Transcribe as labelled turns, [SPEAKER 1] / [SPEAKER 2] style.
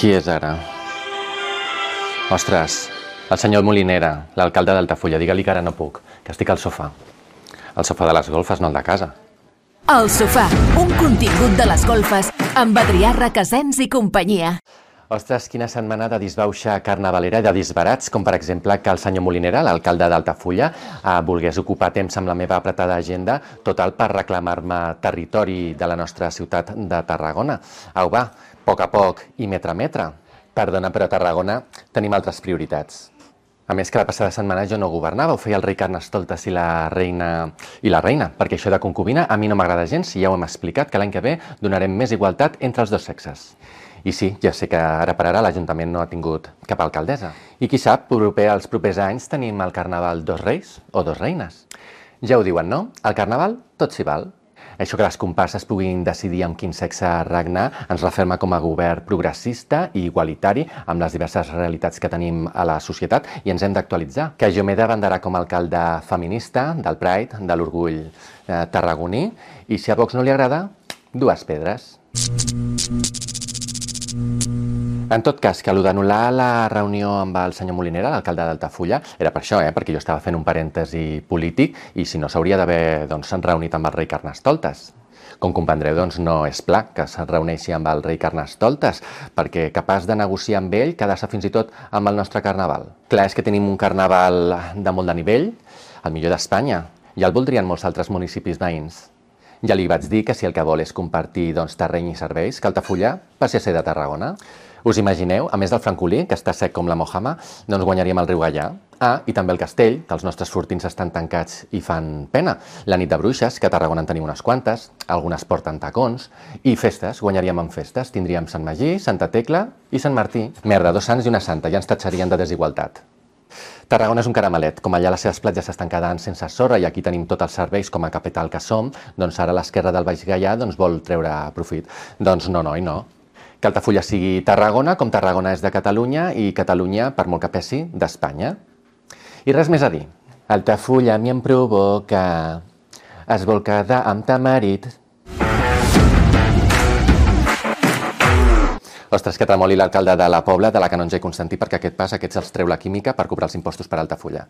[SPEAKER 1] Qui és ara? Ostres, el senyor Molinera, l'alcalde d'Altafulla. Digue-li que ara no puc, que estic al sofà. Al sofà de les golfes, no el de casa.
[SPEAKER 2] El sofà, un contingut de les golfes amb Adrià Requesens i companyia.
[SPEAKER 1] Ostres, quina setmana de disbauxa carnavalera i de disbarats, com per exemple que el senyor Molinera, l'alcalde d'Altafulla, eh, volgués ocupar temps amb la meva apretada agenda, total per reclamar-me territori de la nostra ciutat de Tarragona. Au, va, poc a poc i metre a metre. Perdona, però a Tarragona tenim altres prioritats. A més que la passada setmana jo no governava, ho feia el rei Carnestoltes i la reina i la reina, perquè això de concubina a mi no m'agrada gens i ja ho hem explicat que l'any que ve donarem més igualtat entre els dos sexes. I sí, ja sé que ara per ara l'Ajuntament no ha tingut cap alcaldessa. I qui sap, proper als propers anys tenim al Carnaval dos reis o dos reines. Ja ho diuen, no? Al Carnaval tot s'hi val. Això que les comparses puguin decidir amb quin sexe regnar ens referma com a govern progressista i igualitari amb les diverses realitats que tenim a la societat i ens hem d'actualitzar. Que jo m'he d'abanderar com a alcalde feminista del Pride, de l'orgull eh, tarragoní, i si a Vox no li agrada, dues pedres. En tot cas, que allò d'anul·lar la reunió amb el senyor Molinera, l'alcalde d'Altafulla, era per això, eh? perquè jo estava fent un parèntesi polític i si no s'hauria d'haver doncs, reunit amb el rei Carnestoltes. Com comprendreu, doncs no és pla que se'n reuneixi amb el rei Carnestoltes, perquè capaç de negociar amb ell, quedar-se fins i tot amb el nostre carnaval. Clar, és que tenim un carnaval de molt de nivell, el millor d'Espanya, i el voldrien molts altres municipis veïns. Ja li vaig dir que si el que vol és compartir doncs, terreny i serveis, que Altafulla passi a ser de Tarragona. Us imagineu, a més del francolí, que està sec com la Mojama, doncs guanyaríem el riu Gallà. Ah, i també el castell, que els nostres fortins estan tancats i fan pena. La nit de bruixes, que a Tarragona en tenim unes quantes, algunes porten tacons, i festes, guanyaríem en festes. Tindríem Sant Magí, Santa Tecla i Sant Martí. Merda, dos sants i una santa, ja ens tatxarien de desigualtat. Tarragona és un caramelet, com allà les seves platges estan quedant sense sorra i aquí tenim tots els serveis com a capital que som, doncs ara l'esquerra del Baix Gaià doncs, vol treure profit. Doncs no, no i no. Que Altafulla sigui Tarragona, com Tarragona és de Catalunya i Catalunya, per molt que pesi, d'Espanya. I res més a dir. Altafulla mi em provoca, es vol quedar amb ta marit, Ostres, que tremoli l'alcalde de la Pobla, de la Canonja i Constantí, perquè aquest pas aquests els treu la química per cobrar els impostos per Altafulla.